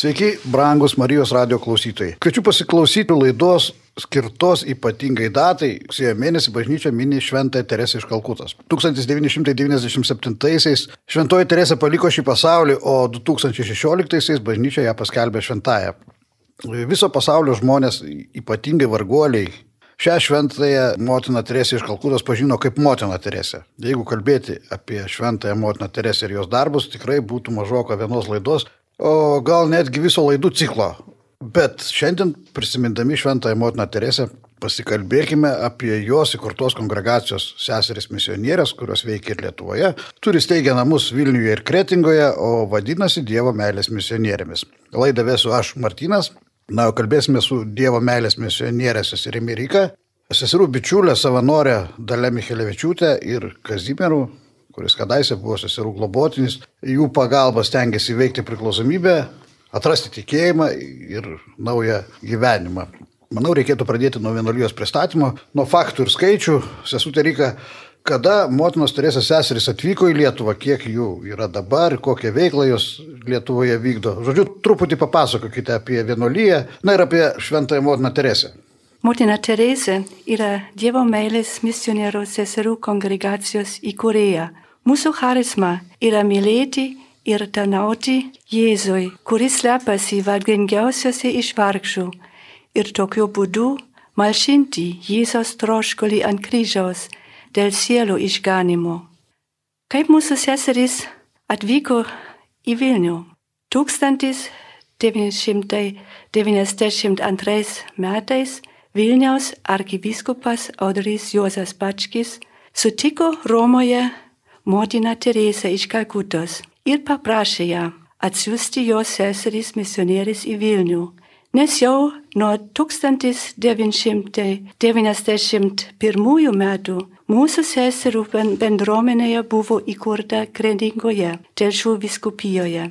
Sveiki, brangus Marijos radio klausytojai. Kviečiu pasiklausyti laidos skirtos ypatingai datai. Rugsėjo mėnesį bažnyčia mini Šventąją Teresę iš Kalkutos. 1997-aisiais Šventoji Teresė paliko šį pasaulį, o 2016-aisiais bažnyčia ją paskelbė Šventąją. Viso pasaulio žmonės, ypatingai varguoliai, Šią šventąją motiną Teresę iš Kalkutos pažino kaip motiną Teresę. Jeigu kalbėti apie šventąją motiną Teresę ir jos darbus, tikrai būtų mažoka vienos laidos, o gal netgi viso laidų ciklo. Bet šiandien prisimindami šventąją motiną Teresę pasikalbėkime apie jos įkurtos kongregacijos seseris misionierės, kurios veikia ir Lietuvoje, turi steigę namus Vilniuje ir Kretingoje, o vadinasi Dievo meilės misionierėmis. Laidą vesiu aš, Martinas. Na, o kalbėsime su Dievo meilės misionierė seserimi Rika, seserų bičiulė savanorė Dalė Michelevičiūtė ir Kazimierų kuris kadaise buvo seserų globotinis, jų pagalba stengiasi įveikti priklausomybę, atrasti tikėjimą ir naują gyvenimą. Manau, reikėtų pradėti nuo vienolijos pristatymo, nuo faktų ir skaičių. Sesutė Rika, kada motinos Teresės seserys atvyko į Lietuvą, kiek jų yra dabar, kokią veiklą jos Lietuvoje vykdo. Žodžiu, truputį papasakokite apie vienolyje, na ir apie šventąją motiną Teresę. Motina Teresė yra Dievo meilės misionierių seserų kongregacijos įkūrėja. Mūsų charizma yra mylėti ir tarnauti Jėzui, kuris slepiasi vargingiausiose iš vargšų ir tokiu būdu malšinti Jėzos troškulį ant kryžiaus dėl sielų išganimo. Kaip mūsų seserys atvyko į Vilnių 1992 metais Vilniaus arkivyskupas Audrys Juozas Pačkis sutiko Romoje motiną Teresę iš Kalkutos ir paprašė ją atsiųsti jos seserys misionierės į Vilnių, nes jau nuo 1991 metų mūsų seserų bendruomenėje buvo įkurta Kretingoje, Telšių viskupijoje.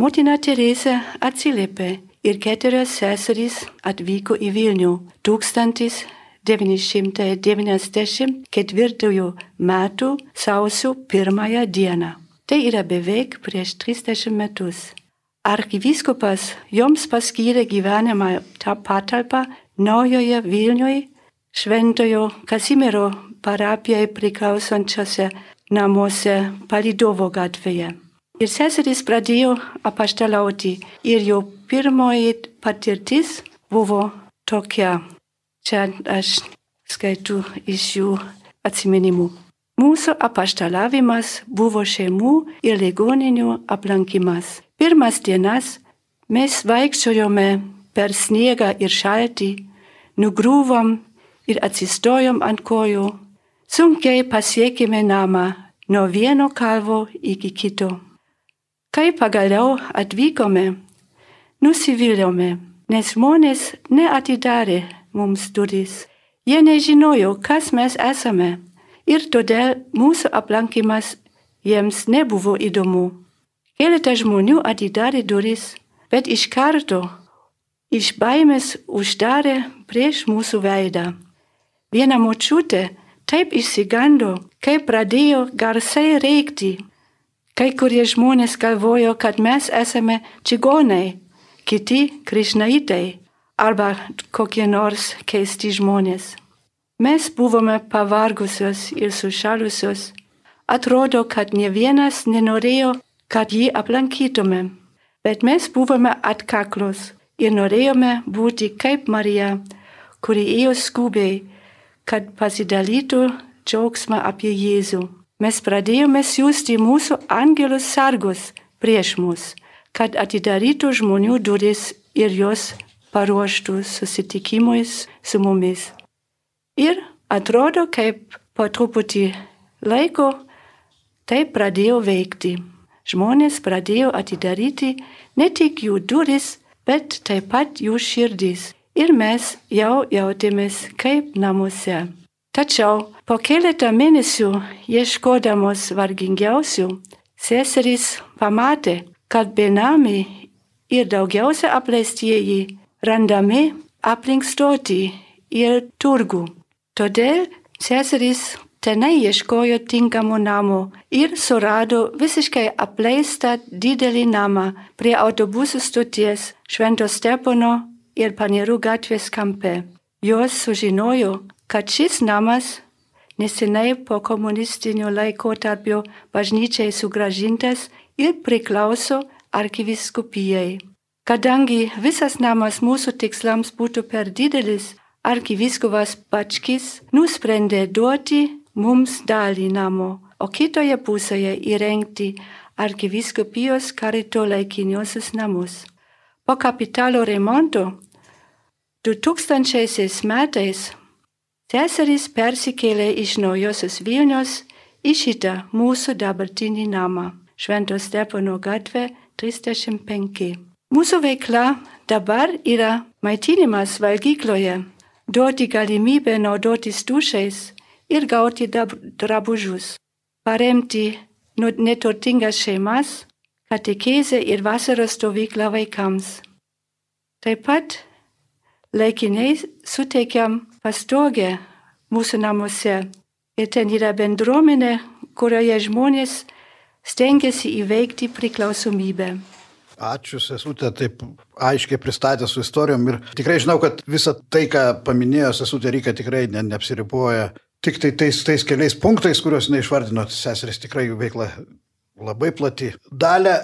Motina Teresė atsiliepė ir keturios seserys atvyko į Vilnių 1994 metų sausio pirmąją dieną. Tai yra beveik prieš 30 metus. Arkivyskupas joms paskyrė gyvenimą patalpą naujoje Vilniuje, Šventojo Kazimiero parapijai priklausančiose namuose Palidovo gatvėje. Ir seserys pradėjo apaštalauti ir jo pirmoji patirtis buvo tokia. Čia aš skaitu iš jų atsiminimų. Mūsų apaštalavimas buvo šeimų ir ligoninių aplankimas. Pirmas dienas mes vaikščiojome per sniegą ir šaltį, nugrūvom ir atsistojom ant kojų, sunkiai pasiekėme namą nuo vieno kalvo iki kito. Kai pagaliau atvykome, nusivylėme, nes žmonės neatidarė mums duris. Jie nežinojo, kas mes esame ir todėl mūsų aplankimas jiems nebuvo įdomu. Keletą žmonių atidarė duris, bet iš karto iš baimės uždarė prieš mūsų veidą. Viena močiutė taip išsigando, kai pradėjo garsiai reikti Kai kurie žmonės galvojo, kad mes esame čigonai, kiti krišnaitai arba kokie nors keisti žmonės. Mes buvome pavargusios ir sušalusios. Atrodo, kad ne vienas nenorėjo, kad jį aplankytume, bet mes buvome atkaklus ir norėjome būti kaip Marija, kuri ėjo skubiai, kad pasidalytų džiaugsmą apie Jėzų mes pradėjome siūsti mūsų angelus sargus prieš mus, kad atidarytų žmonių duris ir jos paruoštų susitikimui su mumis. Ir atrodo, kaip po truputį laiko tai pradėjo veikti. Žmonės pradėjo atidaryti ne tik jų duris, bet taip pat jų širdis. Ir mes jau jautėmės kaip namuose. Tačiau po keletą mėnesių ieškodamos vargingiausių, seserys pamatė, kad benamiai ir daugiausia apleistieji randami aplink stotį ir turgų. Todėl seserys tenai ieškojo tinkamų namų ir surado visiškai apleistą didelį namą prie autobusų stoties Švento Stepono ir Panirų gatvės kampe. Jos sužinojo, kad šis namas nesenai po komunistinio laikotarpio bažnyčiai sugražintas ir priklauso arkiviskupijai. Kadangi visas namas mūsų tikslams būtų per didelis, arkivyskupas Pačkis nusprendė duoti mums dalį namo, o kitoje pusėje įrengti arkiviskupijos karito laikiniosius namus. Po kapitalo remonto 2000 metais seserys persikėlė iš naujosios Vilnius į šitą mūsų dabartinį namą Švento Stepono gatvė 35. Mūsų veikla dabar yra maitinimas valgykloje, duoti galimybę naudotis dušais ir gauti drabužius, paremti neturtingas šeimas, katekėzę ir vasaros stovyklą vaikams. Taip pat laikinai suteikiam pastogę mūsų namuose ir ten yra bendruomenė, kurioje žmonės stengiasi įveikti priklausomybę. Ačiū, sesutė, taip aiškiai pristatė su istorijom ir tikrai žinau, kad visą tai, ką paminėjo sesutė Ryka, tikrai ne, neapsiriboja tik tai tais, tais keliais punktais, kuriuos neišvardino seseris, tikrai jų veikla labai plati. Dalė,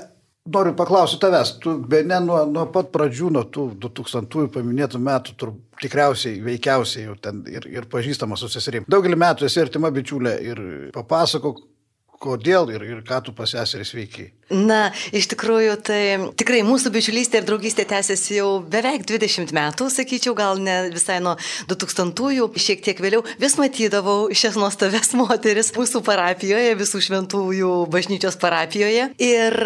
noriu paklausyti tavęs, tu be ne nuo, nuo pat pradžių, nuo tų 2000 paminėtų metų, tur, tikriausiai, veikiausiai jau ten ir, ir pažįstama su seserim. Daugelį metų esi artima bičiulė ir papasakok, kodėl ir, ir ką tu pas seseris veikiai. Na, iš tikrųjų, tai tikrai mūsų bičiulystė ir draugystė tęsiasi jau beveik 20 metų, sakyčiau, gal ne visai nuo 2000-ųjų, šiek tiek vėliau vis matydavau šias nuostabias moteris mūsų parapijoje, visų šventųjų bažnyčios parapijoje. Ir,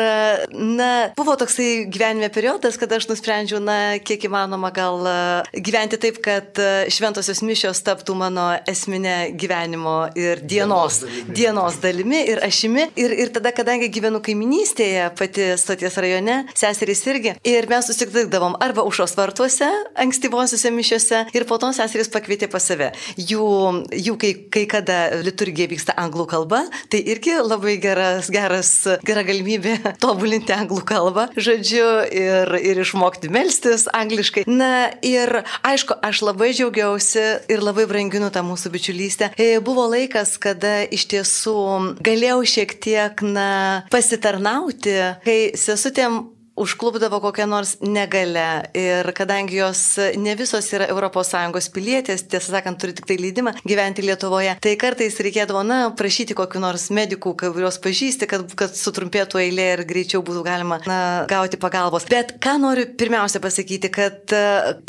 na, buvo toksai gyvenime periodas, kada aš nusprendžiau, na, kiek įmanoma gal gyventi taip, kad šventosios mišios taptų mano esminė gyvenimo ir dienos, dienos dalimi, dienos dalimi ir ašimi. Ir, ir tada, kadangi gyvenu kaiminys, jaunystėje pati stoties rajone, seserys irgi. Ir mes susitikdavom arba užos vartuose, ankstyvosiuose mišiuose, ir po to seserys pakvietė pas save. Jų, jų kai, kai kada liturgija vyksta anglų kalba, tai irgi labai geras, geras, gera galimybė tobulinti anglų kalbą, žodžiu, ir, ir išmokti melstis angliškai. Na ir aišku, aš labai džiaugiausi ir labai branginu tą mūsų bičiulystę. E, buvo laikas, kada iš tiesų galėjau šiek tiek, na, pasitarnauti tarnauti, kai sesutėm užklupdavo kokią nors negalę ir kadangi jos ne visos yra ES pilietės, tiesą sakant, turi tik tai leidimą gyventi Lietuvoje, tai kartais reikėdavo, na, prašyti kokiu nors medikų, kuriuos pažįsti, kad, kad sutrumpėtų eilė ir greičiau būtų galima, na, gauti pagalbos. Bet ką noriu pirmiausia pasakyti, kad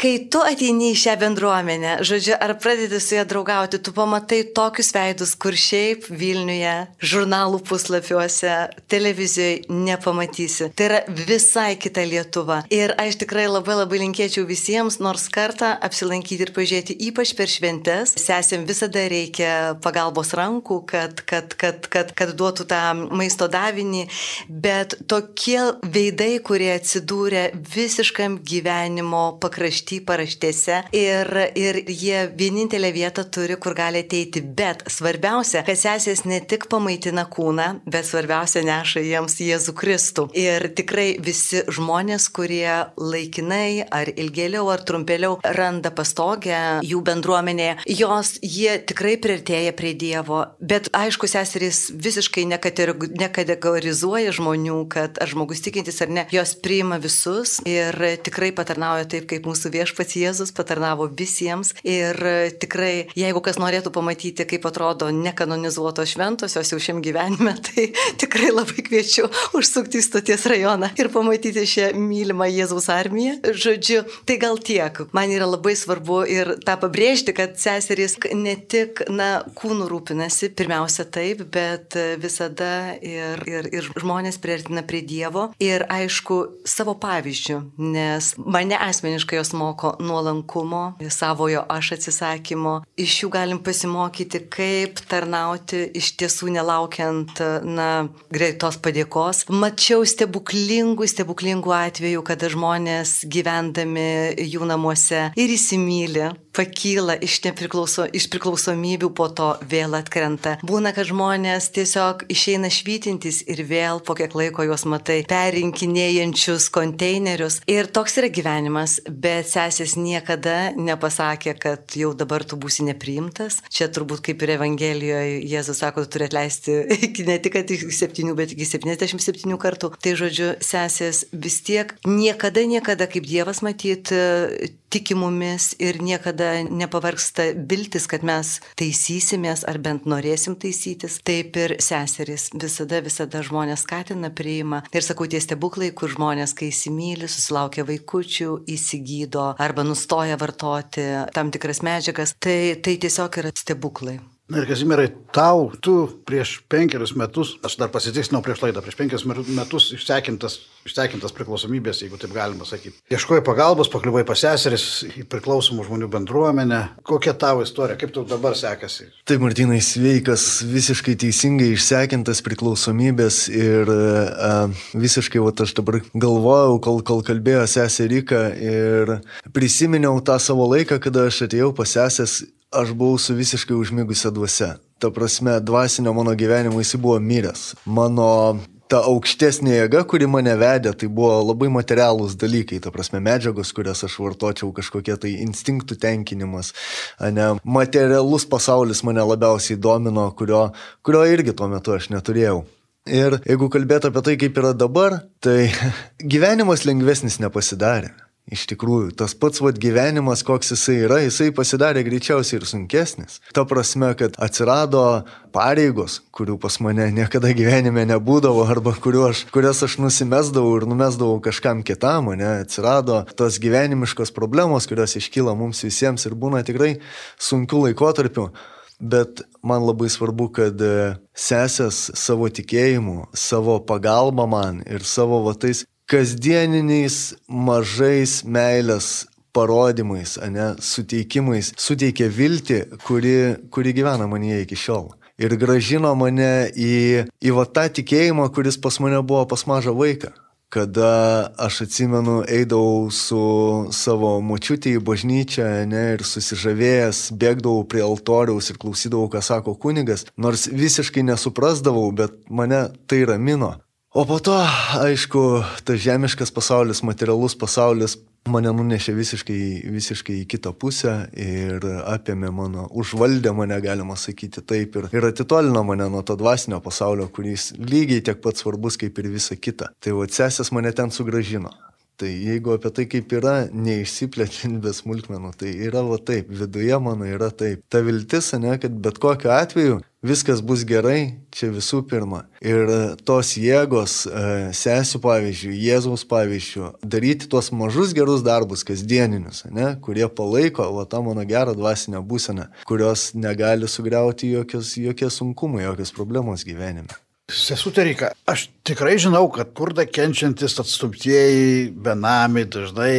kai tu ateini į šią bendruomenę, žodžiu, ar pradedi su ją draugauti, tu pamatai tokius veidus, kur šiaip Vilniuje, žurnalų puslapiuose, televizijoje nepamatysi. Tai yra visa visai kita Lietuva. Ir aš tikrai labai labai linkėčiau visiems nors kartą apsilankyti ir pažiūrėti, ypač per šventes. Sesėm visada reikia pagalbos rankų, kad, kad, kad, kad, kad duotų tą maisto davinį, bet tokie veidai, kurie atsidūrė visiškam gyvenimo pakrašty paraštėse ir, ir jie vienintelę vietą turi, kur gali ateiti. Bet svarbiausia, kad sesės ne tik pamaitina kūną, bet svarbiausia neša jiems Jėzų Kristų. Ir tikrai visi visi žmonės, kurie laikinai ar ilgėliau ar trumpėliau randa pastogę jų bendruomenėje, jos jie tikrai prieartėja prie Dievo. Bet aišku, seserys visiškai nekategorizuoja žmonių, kad ar žmogus tikintis ar ne, jos priima visus ir tikrai patarnauja taip, kaip mūsų viešpats Jėzus patarnavo visiems. Ir tikrai, jeigu kas norėtų pamatyti, kaip atrodo nekanonizuotos šventosios jau šiam gyvenime, tai tikrai labai kviečiu užsukti į stoties rajoną ir pamatyti pamatyti šią mylimą Jėzaus armiją. Žodžiu, tai gal tiek. Man yra labai svarbu ir tą pabrėžti, kad seserys ne tik, na, kūnų rūpinasi, pirmiausia taip, bet visada ir, ir, ir žmonės priartina prie Dievo ir aišku savo pavyzdžių, nes mane asmeniškai jos moko nuolankumo, savojo aš atsisakymo. Iš jų galim pasimokyti, kaip tarnauti iš tiesų nelaukiant, na, greitos padėkos. Mačiau stebuklingų, stebuklingų stebuklingų atvejų, kada žmonės gyvendami jų namuose ir įsimylė pakyla iš, nepriklauso, iš priklausomybių, po to vėl atkrenta. Būna, kad žmonės tiesiog išeina švytintis ir vėl po kiek laiko juos matai perinkinėjančius konteinerius. Ir toks yra gyvenimas, bet sesės niekada nepasakė, kad jau dabar tu būsi nepriimtas. Čia turbūt kaip ir Evangelijoje Jėzus sako, tu turi atleisti iki ne tik iki 7, bet iki 77 kartų. Tai žodžiu, sesės vis tiek niekada, niekada kaip Dievas matyt tiki mumis ir niekada nepavarksta viltis, kad mes taisysimės ar bent norėsim taisytis. Taip ir seserys visada, visada žmonės skatina, priima. Ir sakau, tie stebuklai, kur žmonės, kai įsimylė, susilaukia vaikučių, įsigydo arba nustoja vartoti tam tikras medžiagas, tai, tai tiesiog yra stebuklai. Ir Kazimirai, tau, tu prieš penkerius metus, aš dar pasitiksnau prieš laidą, prieš penkerius metus išsekintas, išsekintas priklausomybės, jeigu taip galima sakyti. Ieškojai pagalbos, pakliuvai pas seseris į priklausomų žmonių bendruomenę. Kokia tavo istorija, kaip tau dabar sekasi? Taip, Martinai, sveikas, visiškai teisingai išsekintas priklausomybės ir uh, visiškai, va, aš dabar galvojau, kol, kol kalbėjo sesė Rika ir prisiminiau tą savo laiką, kada aš atėjau pas sesės aš buvau su visiškai užmigusią dvasia. Ta prasme, dvasinio mano gyvenimo jis buvo miręs. Mano ta aukštesnė jėga, kuri mane vedė, tai buvo labai materialūs dalykai, ta prasme medžiagos, kurias aš vartočiau, kažkokie tai instinktų tenkinimas, ne, materialus pasaulis mane labiausiai domino, kurio, kurio irgi tuo metu aš neturėjau. Ir jeigu kalbėtų apie tai, kaip yra dabar, tai gyvenimas lengvesnis nepasidarė. Iš tikrųjų, tas pats vat, gyvenimas, koks jisai yra, jisai pasidarė greičiausiai ir sunkesnis. Ta prasme, kad atsirado pareigos, kurių pas mane niekada gyvenime nebūdavo, arba aš, kurias aš nusimesdavau ir numesdavau kažkam kitam, ne, atsirado tos gyvenimiškos problemos, kurios iškyla mums visiems ir būna tikrai sunkių laikotarpių. Bet man labai svarbu, kad sesės savo tikėjimu, savo pagalba man ir savo vatais kasdieniniais mažais meilės parodymais, ne, suteikimais, suteikė viltį, kuri, kuri gyvena manyje iki šiol. Ir gražino mane į, į va tą tikėjimą, kuris pas mane buvo pas mažą vaiką. Kada aš atsimenu, eidavau su savo močiutė į bažnyčią ne, ir susižavėjęs, bėgdavau prie altoriaus ir klausydavau, ką sako kunigas, nors visiškai nesuprasdavau, bet mane tai ramino. O po to, aišku, tas žemiškas pasaulis, materialus pasaulis mane nunešė visiškai, visiškai į kitą pusę ir apėmė mano, užvaldė mane, galima sakyti taip, ir, ir atitolino mane nuo to dvasinio pasaulio, kuris lygiai tiek pat svarbus kaip ir visa kita. Tai va, sesės mane ten sugražino. Tai jeigu apie tai kaip yra, neišsiplečiant be smulkmenų, tai yra va taip, viduje mano yra taip. Ta viltis, ne, kad bet kokiu atveju viskas bus gerai, čia visų pirma. Ir tos jėgos, e, sesių pavyzdžių, Jėzaus pavyzdžių, daryti tuos mažus gerus darbus, kasdieninius, ne, kurie palaiko va, tą mano gerą dvasinę būseną, kurios negali sugriauti jokios, jokie sunkumai, jokios problemos gyvenime. Sesuterika, aš tikrai žinau, kad kurda kenčiantis atstumtieji, benamiai dažnai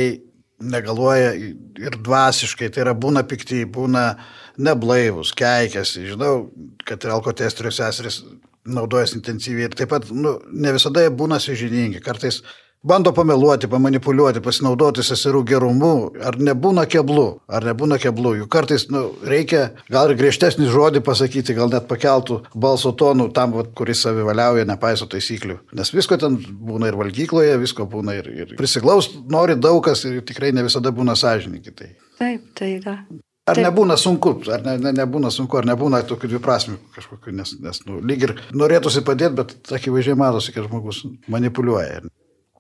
negaluoja ir dvasiškai, tai yra būna pikti, būna neblaivus, keikiasi. Žinau, kad ir alkotesterio seseris naudojasi intensyviai ir taip pat nu, ne visada jie būna sąžiningi. Kartais bando pameluoti, pamanipuliuoti, pasinaudoti seserų gerumu, ar nebūna keblų, ar nebūna keblų. Juk kartais nu, reikia gal ir griežtesnį žodį pasakyti, gal net pakeltų balso tonų tam, vat, kuris savivaliauja, nepaiso taisyklių. Nes visko ten būna ir valgykloje, visko būna ir, ir prisiglaus, nori daug kas ir tikrai ne visada būna sąžininkai. Tai. Taip, tai yra. Ar Taip. nebūna sunku, ar ne, ne, nebūna sunku, ar nebūna tokių dviprasmių kažkokių, nes, nes nu, lyg ir norėtųsi padėti, bet akivaizdžiai matosi, kad žmogus manipuliuoja.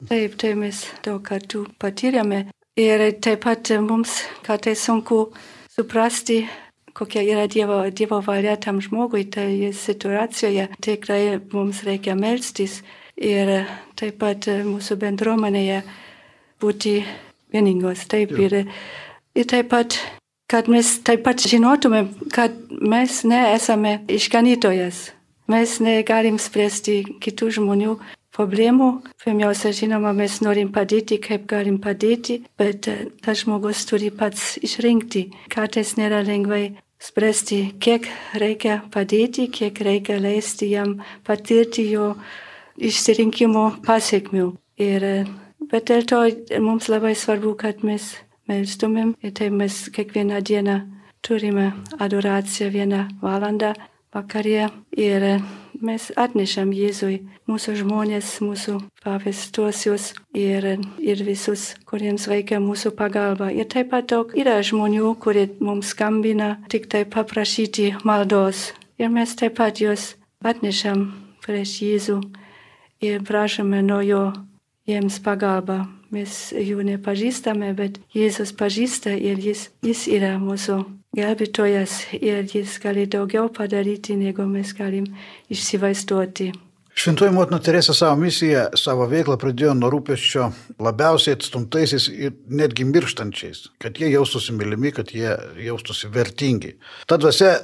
Taip, tai mes daug kartų patyrėme. Ir taip pat mums kartais sunku suprasti, kokia yra Dievo, dievo valia tam žmogui, tai situacijoje tikrai mums reikia melstis ir taip pat mūsų bendruomenėje būti vieningos. Taip, ir, ir taip pat, kad mes taip pat žinotume, kad mes nesame išganytojas. Mes negalim spręsti kitų žmonių problemų. Pirmiausia, žinoma, mes norim padėti, kaip galim padėti, bet eh, tas žmogus turi pats išrinkti. Kartais nėra lengvai spręsti, kiek reikia padėti, kiek reikia leisti jam patirti jo išsirinkimo pasiekmių. Ir, eh, bet dėl to mums labai svarbu, kad mes melstumėm ir tai mes kiekvieną dieną turime adoraciją vieną valandą vakarė ir mes atnešam Jėzui mūsų žmonės, mūsų pavestuosius ir, ir visus, kuriems reikia mūsų pagalba. Ir taip pat daug yra žmonių, kurie mums skambina tik tai paprašyti maldos. Ir mes taip pat juos atnešam prieš Jėzų ir prašome nuo jo jiems pagalbą. Mes jų nepažįstame, bet Jėzus pažįsta ir jis, jis yra mūsų gelbėtojas ir jis gali daugiau padaryti, negu mes galim įsivaizduoti. Šventoji motina Teresė savo misiją, savo veiklą pradėjo nuo rūpeščio labiausiai atstumtaisiais ir netgi mirštančiais, kad jie jaustųsi mylimi, kad jie jaustųsi vertingi. Ta dvasia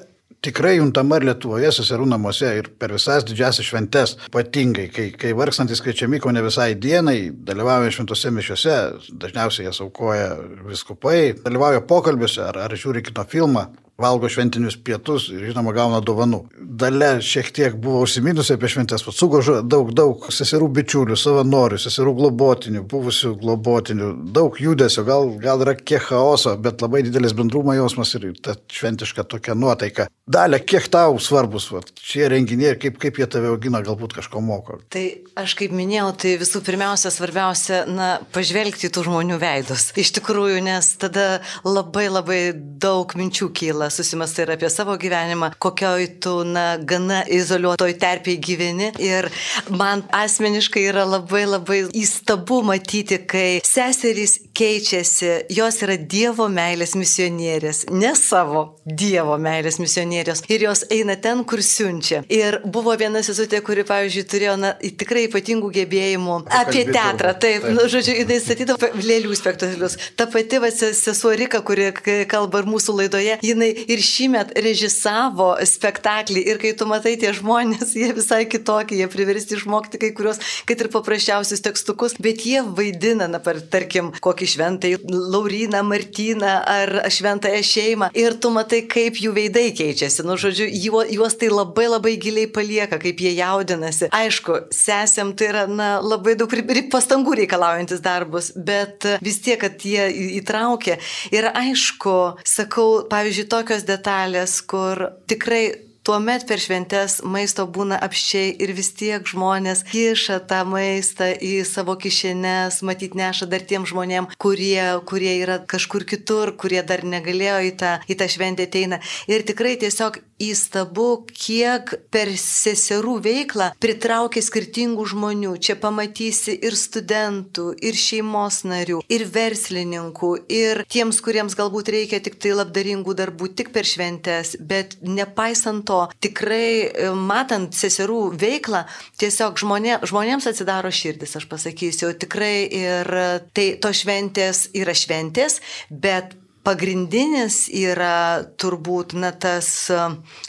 tikrai juntama ir Lietuvoje, seserų namuose ir per visas didžiasias šventes, ypatingai, kai, kai vargstantis kviečiami ko ne visai dienai, dalyvauja šventose mišiuose, dažniausiai jas aukoja viskupai, dalyvauja pokalbiuose ar, ar žiūri kito filmą valgo šventinius pietus ir, žinoma, gauna dovanų. Dalia šiek tiek buvo užsiminusi apie šventės, pats sugožo daug, daug seserų bičiulių, savanorių, seserų globotinių, buvusių globotinių, daug judesio, gal, gal yra kiek chaoso, bet labai didelis bendrumo jausmas ir ta šventiška tokia nuotaika. Dalia, kiek tau svarbus va, šie renginiai ir kaip, kaip jie tave augina, galbūt kažko moko? Tai aš kaip minėjau, tai visų pirmiausia, svarbiausia, na, pažvelgti tų žmonių veidus. Iš tikrųjų, nes tada labai labai daug minčių kyla susimastai ir apie savo gyvenimą, kokioj tu, na, gana izoliuotoj terpiai gyveni. Ir man asmeniškai yra labai labai įstabu matyti, kai seserys keičiasi, jos yra Dievo meilės misionierės, ne savo Dievo meilės misionierės. Ir jos eina ten, kur siunčia. Ir buvo viena sesutė, kuri, pavyzdžiui, turėjo na, tikrai ypatingų gebėjimų apie teatrą. Taip, taip. Nu, žodžiu, jinai statydavo lėlių spektaklius. Ta pati va, sesuo Rika, kuri kalba ir mūsų laidoje, jinai ir šįmet režisavo spektaklį ir kai tu matai tie žmonės, jie visai kitokie, jie priversti išmokti kai kurios, kad ir paprasčiausius tekstukus, bet jie vaidina, na, par, tarkim, kokį šventai Lauriną, Martyną ar šventąją šeimą ir tu matai, kaip jų veidai keičiasi. Nu, žodžiu, juos tai labai labai giliai palieka, kaip jie jaudinasi. Aišku, sesėm tai yra, na, labai daug pastangų reikalaujantis darbus, bet vis tiek, kad jie įtraukia. Ir aišku, sakau, pavyzdžiui, tokios detalės, kur tikrai Tuomet per šventes maisto būna apščiai ir vis tiek žmonės kiša tą maistą į savo kišenes, matyt neša dar tiem žmonėm, kurie, kurie yra kažkur kitur, kurie dar negalėjo į tą, į tą šventę ateina. Ir tikrai tiesiog įstabu, kiek per seserų veiklą pritraukia skirtingų žmonių. Čia pamatysi ir studentų, ir šeimos narių, ir verslininkų, ir tiems, kuriems galbūt reikia tik tai labdaringų darbų tik per šventes, bet nepaisant to, tikrai e, matant seserų veiklą, tiesiog žmonė, žmonėms atsidaro širdis, aš pasakysiu, tikrai ir tai to šventės yra šventės, bet pagrindinis yra turbūt, na, tas e,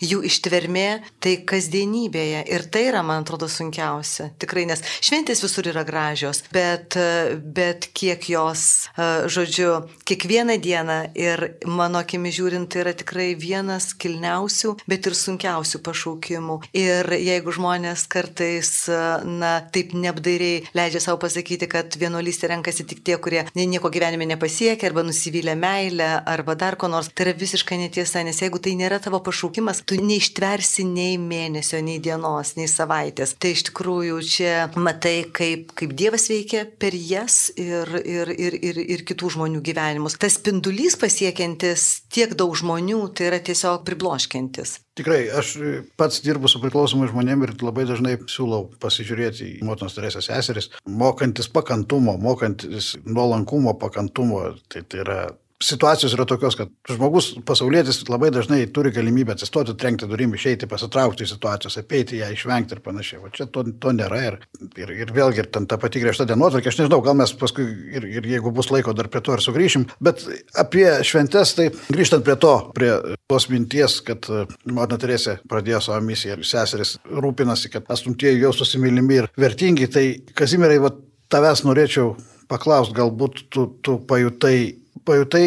jų ištvermė, tai kasdienybėje. Ir tai yra, man atrodo, sunkiausia. Tikrai, nes šventės visur yra gražios, bet, e, bet kiek jos, e, žodžiu, kiekvieną dieną ir mano akimi žiūrint, tai yra tikrai vienas kilniausių, bet ir sunkiausių pašaukimų. Ir jeigu žmonės kartais, na, taip neapdairiai leidžia savo pasakyti, kad vienuolystė renkasi tik tie, kurie nieko gyvenime nepasiekia arba nusivylę meilę, arba dar ko nors. Tai yra visiškai netiesa, nes jeigu tai nėra tavo pašaukimas, tu neištversi nei mėnesio, nei dienos, nei savaitės. Tai iš tikrųjų čia matai, kaip, kaip Dievas veikia per jas ir, ir, ir, ir, ir kitų žmonių gyvenimus. Tas spindulys pasiekiantis tiek daug žmonių, tai yra tiesiog pribloškiantis. Tikrai, aš pats dirbu su priklausomai žmonėmis ir labai dažnai siūlau pasižiūrėti į motinos Teresės seseris, mokantis pakantumo, mokantis nuolankumo, pakantumo. Tai, tai yra situacijos yra tokios, kad žmogus pasaulietis labai dažnai turi galimybę atsistoti, trenkti durim, išeiti, pasitraukti iš situacijos, apeiti ją, išvengti ir panašiai. O čia to, to nėra ir, ir, ir vėlgi ir ten ta pati griežta dienotvarkė, aš nežinau, gal mes paskui ir, ir jeigu bus laiko dar prie to ir sugrįšim, bet apie šventes, tai grįžtant prie to, prie tos minties, kad e, Motina Teresė pradėjo savo misiją ir seseris rūpinasi, kad astumtieji jaustųsi mylimi ir vertingi, tai Kazimirai, va, tavęs norėčiau paklausti, galbūt tu, tu pajutai pajutai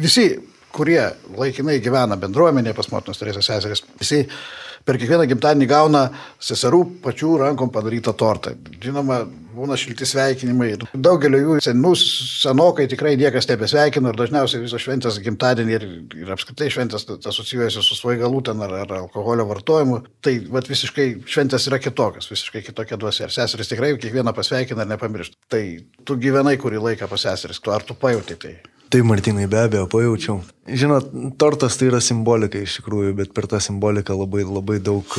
visi, kurie laikinai gyvena bendruomenėje pas motinos Teresės seseris, visi per kiekvieną gimtadienį gauna seserų pačių rankom padarytą tortą. Žinoma, būna šilti sveikinimai daugelio jų senų, senokai tikrai niekas nebesveikina ir dažniausiai visos šventės gimtadienį ir, ir apskritai šventės asocijuojasi su svaigalų ten ar, ar alkoholio vartojimu. Tai vat, visiškai šventės yra kitokios, visiškai kitokia duosė. Ir seseris tikrai kiekvieną pasveikina ir nepamiršta. Tai tu gyvenai kurį laiką pas seseris, tu ar tu pajauti tai? Tai Martinai be abejo pajaučiau. Žinot, tortas tai yra simbolika iš tikrųjų, bet per tą simboliką labai, labai daug,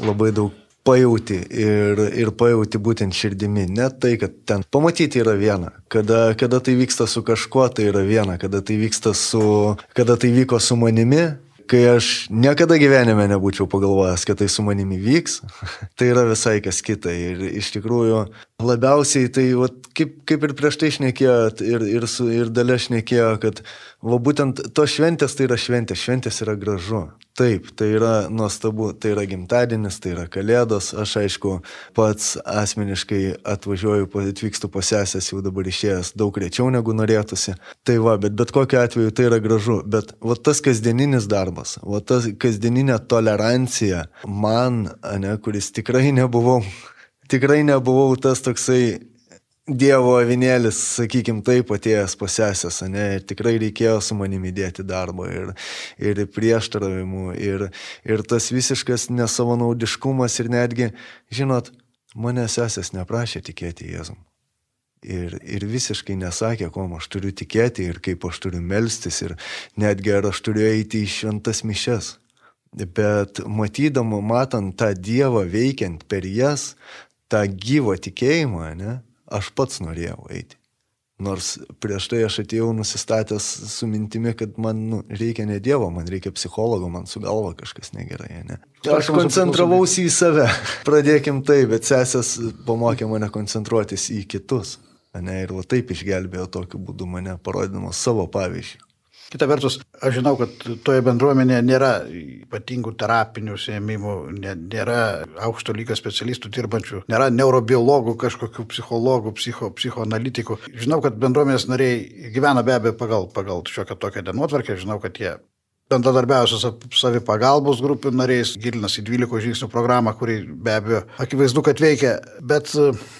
labai daug pajauti ir, ir pajauti būtent širdimi. Ne tai, kad ten pamatyti yra viena. Kada, kada tai vyksta su kažkuo, tai yra viena. Kada tai vyksta su, kada tai vyko su manimi, kai aš niekada gyvenime nebūčiau pagalvojęs, kad tai su manimi vyks, tai yra visai kas kita. Ir iš tikrųjų labiausiai tai, vat, kaip, kaip ir prieš tai šnekėjot, ir, ir, su, ir dalė šnekėjo, kad va, būtent tos šventės tai yra šventės, šventės yra gražu. Taip, tai yra nuostabu, tai yra gimtadienis, tai yra kalėdos, aš aišku pats asmeniškai atvažiuoju, atvykstu pas sesės jau dabar išėjęs daug rečiau negu norėtųsi. Tai va, bet bet kokiu atveju tai yra gražu, bet va tas kasdieninis darbas, va tas kasdieninė tolerancija man, ne, kuris tikrai nebuvau, tikrai nebuvau tas toksai Dievo avinėlis, sakykim, taip atėjęs pasesęs, ne, ir tikrai reikėjo su manimi dėti darbo ir, ir prieštaravimų, ir, ir tas visiškas nesavanaudiškumas ir netgi, žinot, mane sesės neprašė tikėti Jėzum. Ir, ir visiškai nesakė, kuo aš turiu tikėti ir kaip aš turiu melstis ir netgi ar aš turiu eiti į šventas mišes. Bet matydama, matant tą Dievą veikiant per jas, tą gyvą tikėjimą, ne, aš pats norėjau eiti. Nors prieš tai aš atėjau nusistatęs su mintimi, kad man nu, reikia ne Dievo, man reikia psichologo, man su galva kažkas negerai. Ne? Aš koncentravausi į save. Pradėkim taip, bet sesės pamokė mane koncentruotis į kitus. Ne? Ir va taip išgelbėjo tokiu būdu mane, parodydamas savo pavyzdžių. Kita vertus, aš žinau, kad toje bendruomenėje nėra ypatingų terapinių užsiemimų, nėra aukšto lygio specialistų dirbančių, nėra neurobiologų, kažkokių psichologų, psicho, psichoanalitikų. Žinau, kad bendruomenės nariai gyvena be abejo pagal, pagal šiokią tokią dienotvarkę, žinau, kad jie bendradarbiauja su savipagalbos grupių nariais, gilinasi į 12 žingsnių programą, kuri be abejo akivaizdu, kad veikia, bet,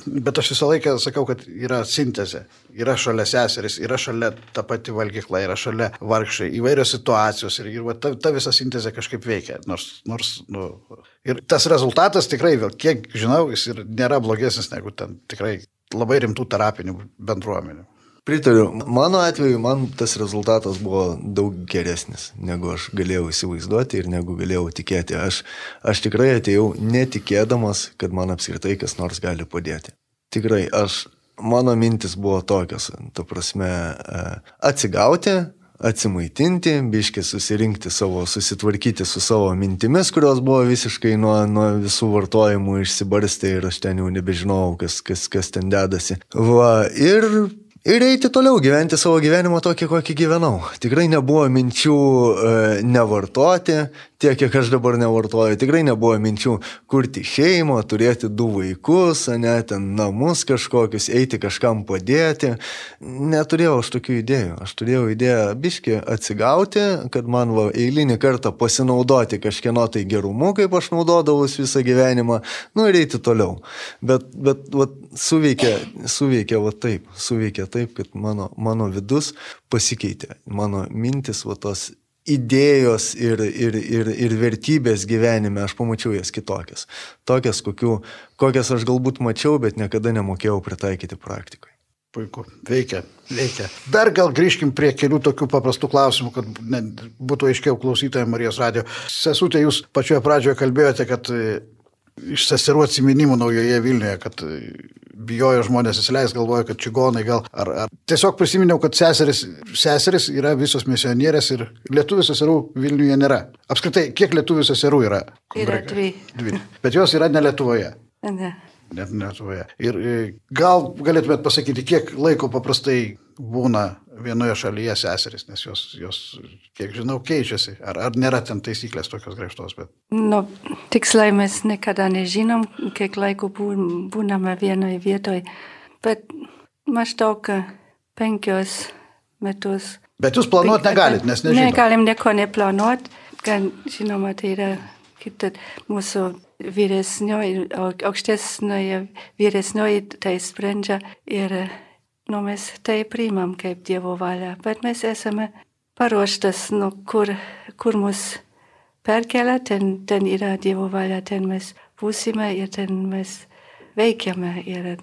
bet aš visą laiką sakau, kad yra sintezė. Yra šalia seseris, yra šalia ta pati valgykla, yra šalia vargšai, įvairios situacijos ir, ir va, ta, ta visa sintezė kažkaip veikia. Nors, nors nu, ir tas rezultatas tikrai, vėl, kiek žinau, jis ir nėra blogesnis negu ten tikrai labai rimtų terapinių bendruomenių. Pritariu. Mano atveju man tas rezultatas buvo daug geresnis, negu aš galėjau įsivaizduoti ir negu galėjau tikėti. Aš, aš tikrai atėjau netikėdamas, kad man apskritai kas nors gali padėti. Tikrai, aš, mano mintis buvo tokios, tu prasme, e, atsigauti, atsimaitinti, biški susirinkti savo, susitvarkyti su savo mintimis, kurios buvo visiškai nuo, nuo visų vartojimų išsibarstę ir aš ten jau nebežinojau, kas, kas, kas ten dedasi. Va, ir ir eiti toliau gyventi savo gyvenimą tokį, kokį gyvenau. Tikrai nebuvo minčių e, nevartoti, tiek, kiek aš dabar nevartoju. Tikrai nebuvo minčių kurti šeimą, turėti du vaikus, ne ten namus kažkokius, eiti kažkam padėti. Neturėjau aš tokių idėjų. Aš turėjau idėją biški atsigauti, kad man va, eilinį kartą pasinaudoti kažkieno tai gerumu, kaip aš naudodavus visą gyvenimą, nu ir eiti toliau. Bet, bet va, suveikė, suveikė va taip, suveikė taip, kad mano, mano vidus pasikeitė. Mano mintis va tos idėjos ir, ir, ir, ir vertybės gyvenime, aš pamačiau jas kitokias. Tokias, kokių, kokias aš galbūt mačiau, bet niekada nemokėjau pritaikyti praktikoje. Puiku, veikia, veikia. Dar gal grįžkim prie kelių tokių paprastų klausimų, kad būtų aiškiau klausytojai Marijos radio. Sesutė, jūs pačioje pradžioje kalbėjote, kad iš seserų atsiminimų naujoje Vilniuje, kad bijojo žmonės įsileis, galvojo, kad čigonai gal. Ar, ar. Tiesiog prisiminiau, kad seseris, seseris yra visos misionierės ir lietuvių seserų Vilniuje nėra. Apskritai, kiek lietuvių seserų yra? Yra dvi. Dvi. Bet jos yra ne Lietuvoje. Ne. Net Lietuvoje. Ir e, gal galėtumėt pasakyti, kiek laiko paprastai būna vienoje šalyje seserys, nes jos, jos kiek žinau, keičiasi. Ar, ar nėra ten taisyklės tokios griežtos? Bet... Nu, tiksliai mes niekada nežinom, kiek laiko būname vienoje vietoje, bet maždaug penkios metus. Bet jūs planuoti negalit, nes nežinote. Negalim nieko neplanuoti, gan žinoma, tai yra kita mūsų vyresnioji, aukštesnioji vyresnioji tai sprendžia ir nu, mes tai priimam kaip Dievo valia, bet mes esame paruoštas, nu, kur, kur mus perkelia, ten, ten yra Dievo valia, ten mes būsime ir ten mes veikiame ir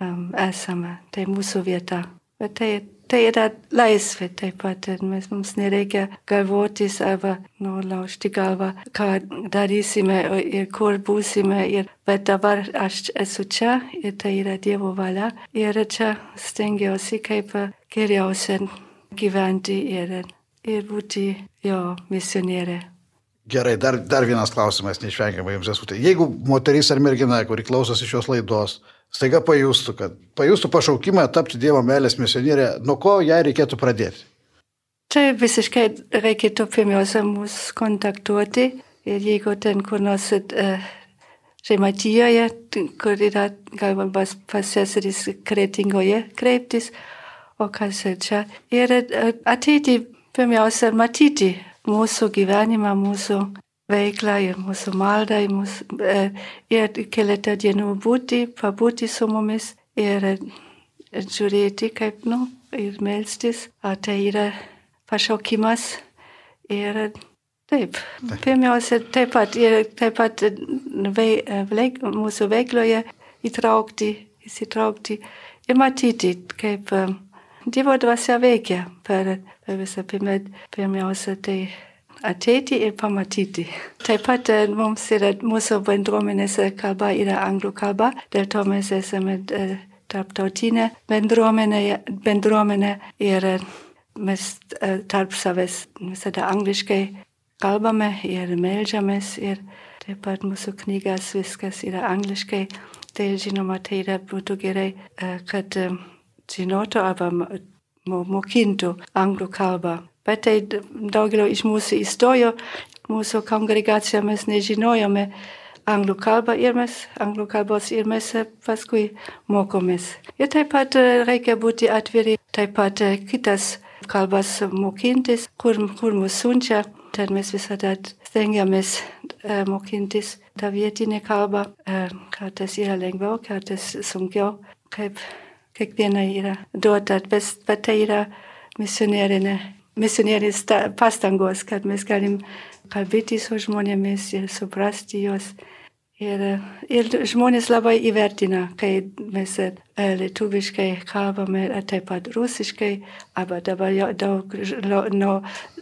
um, esame, tai mūsų vieta. Bet tai Tai yra laisvė taip pat, mes mums nereikia galvotis arba nulaužti galvą, ką darysime ir kur būsime. Ir, bet dabar aš esu čia ir tai yra Dievo valia ir čia stengiuosi kaip geriausia gyventi ir, ir būti jo misionierė. Gerai, dar, dar vienas klausimas, neišvengiamai jums esu. Tai jeigu moteris ar mergina, kuri klausosi šios laidos, staiga pajustų, kad pajustų pašaukimą tapti Dievo meilės misionierė, nuo ko ją reikėtų pradėti? Čia visiškai reikėtų pirmiausia mus kontaktuoti ir jeigu ten kur nors uh, Žemaitijoje, kur yra galima pas, pas seseris kretingoje kreiptis, o kas čia. Ir uh, ateiti pirmiausia matyti mūsų gyvenimą, mūsų veiklą ir mūsų maldą, ir, mūsų, ir keletą dienų būti, pabūti su mumis ir žiūrėti, kaip, nu, ir melstis, ar tai yra pašaukimas. Ir taip, pirmiausia, taip pat, ir taip pat veik, mūsų veikloje įtraukti, įsitraukti ir matyti, kaip Dievo dvasia veikia per, per visą pirmiausia, tai ateiti ir pamatyti. Taip pat mums yra mūsų bendruomenės kalba yra anglų kalba, dėl to mes esame tarptautinė bendruomenė, bendruomenė ir mes tarp savęs visada angliškai kalbame ir melžiamės ir taip pat mūsų knygas viskas yra angliškai. Tai žinoma, tai yra būtų gerai, kad žinotų arba mokintų anglų kalbą. Bet tai daugelio iš mūsų įstojo, mūsų kongregacija mes nežinojome anglų kalbą ir mes, anglų kalbos ir mes paskui mokomės. Ir taip pat reikia būti atviri, taip pat kitas kalbas mokintis, kur, kur mus siunčia, ten mes visada stengiamės mokintis tą vietinę kalbą, kartais yra lengviau, kartais sunkiau, kaip kiekviena yra duota, bet, bet tai yra misionerinė misionierės pastangos, kad mes galim kalbėti su žmonėmis ir suprasti juos. Ir, ir žmonės labai įvertina, kai mes lietuviškai kalbame, taip pat rusiškai, arba dabar daug no,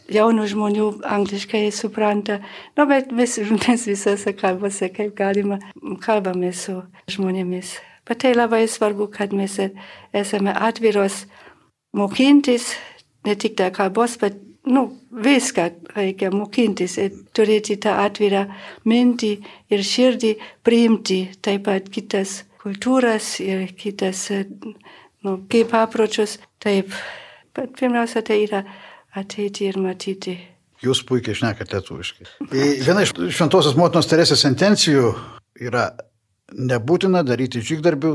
jaunų žmonių angliškai supranta. No, bet mes, mes visose kalbose, kaip galima, kalbame su žmonėmis. Bet tai labai svarbu, kad mes esame atviros mokintis ne tik der kalbos, bet nu, viską reikia mokintis ir turėti tą atvirą mintį ir širdį priimti taip pat kitas kultūras ir kitas nu, kaip apročius. Taip, bet pirmiausia tai yra ateiti ir matyti. Jūs puikiai šnekate lietuviškai. Viena iš Šventosios motinos Teresės sentencijų yra nebūtina daryti žygdarbių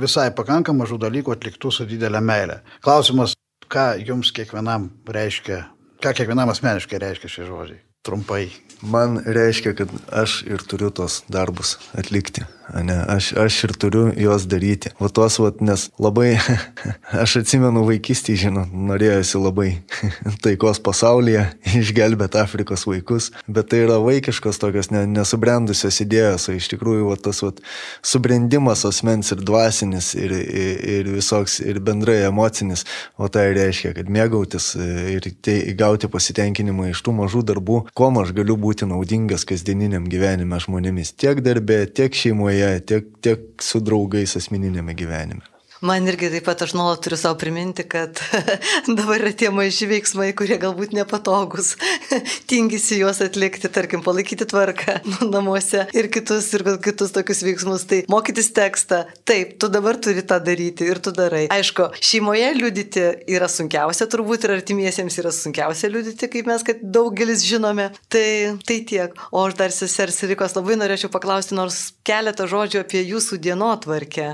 visai pakanka mažų dalykų atliktų su didelė meilė. Klausimas, ką jums kiekvienam reiškia, ką kiekvienam asmeniškai reiškia šie žodžiai? Trumpai. Man reiškia, kad aš ir turiu tos darbus atlikti. Ne, aš, aš ir turiu juos daryti. O tuos, vat, nes labai, aš atsimenu vaikystį, žinot, norėjusi labai taikos pasaulyje, išgelbėti Afrikos vaikus, bet tai yra vaikiškos tokios ne, nesubrendusios idėjos, o iš tikrųjų vat, tas vat, subrendimas asmens ir dvasinis, ir, ir, ir visoks, ir bendrai emocinis, o tai reiškia, kad mėgautis ir tai, gauti pasitenkinimą iš tų mažų darbų, kuo aš galiu būti naudingas kasdieniniam gyvenime žmonėmis, tiek darbė, tiek šeimoje šeimoje, tiek, tiek su draugais asmeninėme gyvenime. Man irgi taip pat aš nuolat turiu savo priminti, kad dabar yra tie maži veiksmai, kurie galbūt nepatogus. Tingisi juos atlikti, tarkim, palaikyti tvarką namuose ir kitus, ir kitus tokius veiksmus. Tai mokytis tekstą, taip, tu dabar turi tą daryti ir tu darai. Aišku, šeimoje liudyti yra sunkiausia, turbūt ir artimiesiems yra sunkiausia liudyti, kaip mes, kad daugelis žinome. Tai, tai tiek. O aš dar sesers Rikos labai norėčiau paklausti nors keletą žodžių apie jūsų dienotvarkę.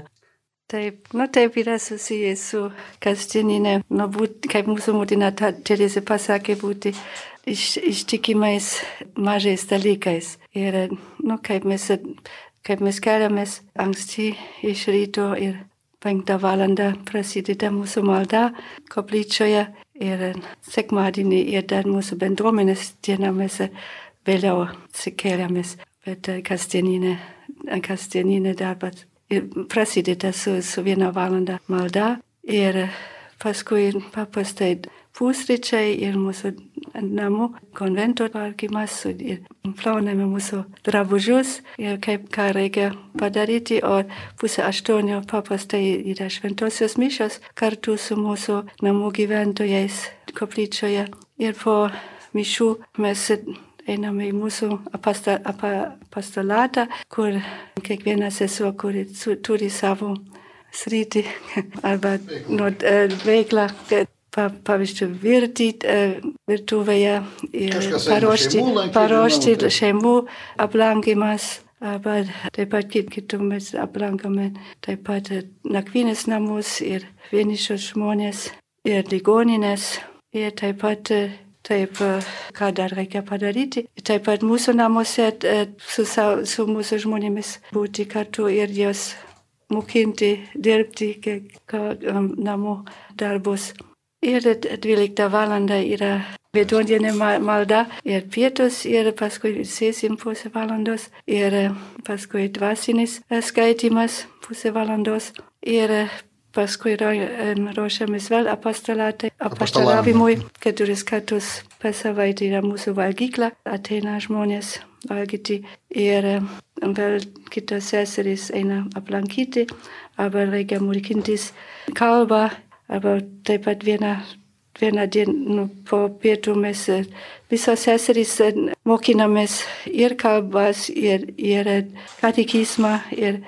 Taip, nu taip yra susijęs su kasdieninė, nu, būt, kaip mūsų motina Teresė pasakė, būti iš, ištikimais mažais dalykais. Ir, nu, kaip mes, kaip mes keliamės anksti iš ryto ir penktą valandą prasideda mūsų malda koplyčioje. Ir sekmadienį ir dar mūsų bendruomenės dienomis vėliau atsikeliamės, bet kasdieninė, kasdieninė darbas prasideda su, su viena valanda malda ir paskui paprastai pusryčiai ir mūsų namų konvento tvarkymas ir plauname mūsų drabužius ir kaip ką reikia padaryti, o pusę aštuonio paprastai yra šventosios mišos kartu su mūsų namų gyventojais koplyčioje. Ir po mišių mes einame į mūsų apastolatą, kur kiekviena sesuo, kuri turi savo sritį arba nu, veiklą, pavyzdžiui, virtyti virtuvėje ir paruošti, paruošti šeimų aplankymas. Arba taip pat kitų mes aplankome taip pat nakvynės namus ir vienišus žmonės ir ligoninės ir taip pat Taip, ką dar reikia padaryti. Taip pat mūsų namuose su, su mūsų žmonėmis būti kartu ir juos mokinti, dirbti namų darbus. Ir 12 valanda yra vidurdienė malda ir pietus ir paskui sėsim pusę valandos ir paskui dvasinis skaitimas pusę valandos ir paskui ruošiamės vėl apostolatai, apostolavimui, keturis kartus per savaitę yra mūsų valgykla, ateina žmonės valgyti ir vėl kitos seserys eina aplankyti, arba reikia mokintis kalbą, arba taip pat vieną vieną dieną nu, po pietų mes visos seserys mokinamės ir kalbas, ir, ir katekizmą, ir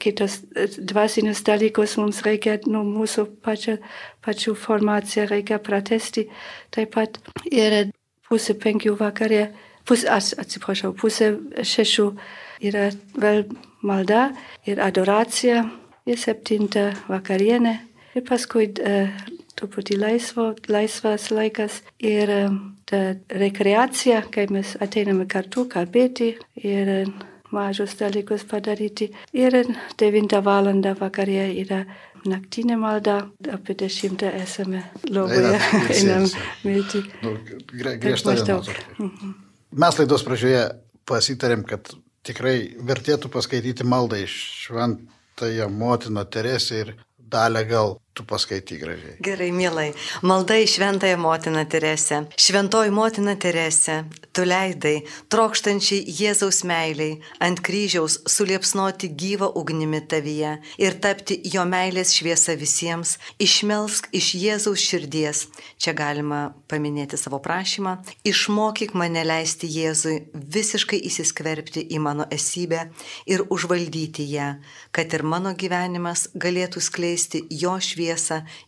kitus dvasinius dalykus mums reikia, nu, mūsų pačią, pačių formaciją reikia pratesti. Taip pat ir pusė penkių vakarė, pusė, atsiprašau, pusė šešių yra vėl malda ir adoracija ir septinta vakarienė ir paskui uh, truputį laisvo, laisvas laikas ir uh, ta rekreacija, kai mes ateiname kartu kalbėti ir uh, mažus dalykus padaryti. Ir 9 val. vakarė yra naktinė malda, apie 10 esame lovoje, einam mėti. Nu, griežta diena. Mhm. Mes laidos pradžioje pasitarėm, kad tikrai vertėtų paskaityti maldą iš šventąją motiną Teresę ir dalę gal tu paskaityk gražiai. Gerai, mielai. Malda į šventąją motiną Teresę. Šventoji motina Teresė, tu leidai, trokštančiai Jėzaus meiliai, ant kryžiaus suliepsnoti gyvą ugnimi tavyje ir tapti jo meilės šviesa visiems, išmelsk iš Jėzaus širdies. Čia galima paminėti savo prašymą. Išmokyk mane leisti Jėzui visiškai įsiskverbti į mano esybę ir užvaldyti ją, kad ir mano gyvenimas galėtų skleisti jo šviesą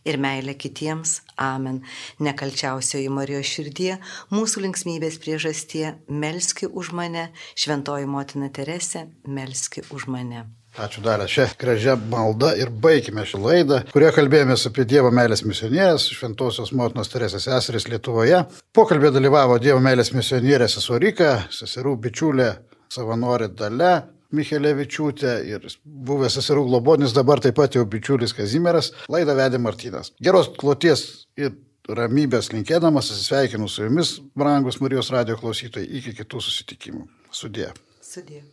ir meilę kitiems. Amen. Nekalčiausioji Marijos širdie, mūsų linksmybės priežastie, melski už mane, šventoji motina Teresė, melski už mane. Ačiū dar šią gražią maldą ir baigime šią laidą, kurioje kalbėjomės apie Dievo meilės misionierės, Šventojios motinos Teresės seseris Lietuvoje. Pokalbė dalyvavo Dievo meilės misionierė sesuorika, seserų bičiulė savanorė Dale, Michelevičiūtė ir buvęs seserų globonis, dabar taip pat jau bičiulis Kazimieras, laidą vedė Martynas. Geros kloties ir ramybės linkėdamas atsisveikinu su jumis, brangus Marijos radio klausytojai, iki kitų susitikimų. Sudė. Sudė.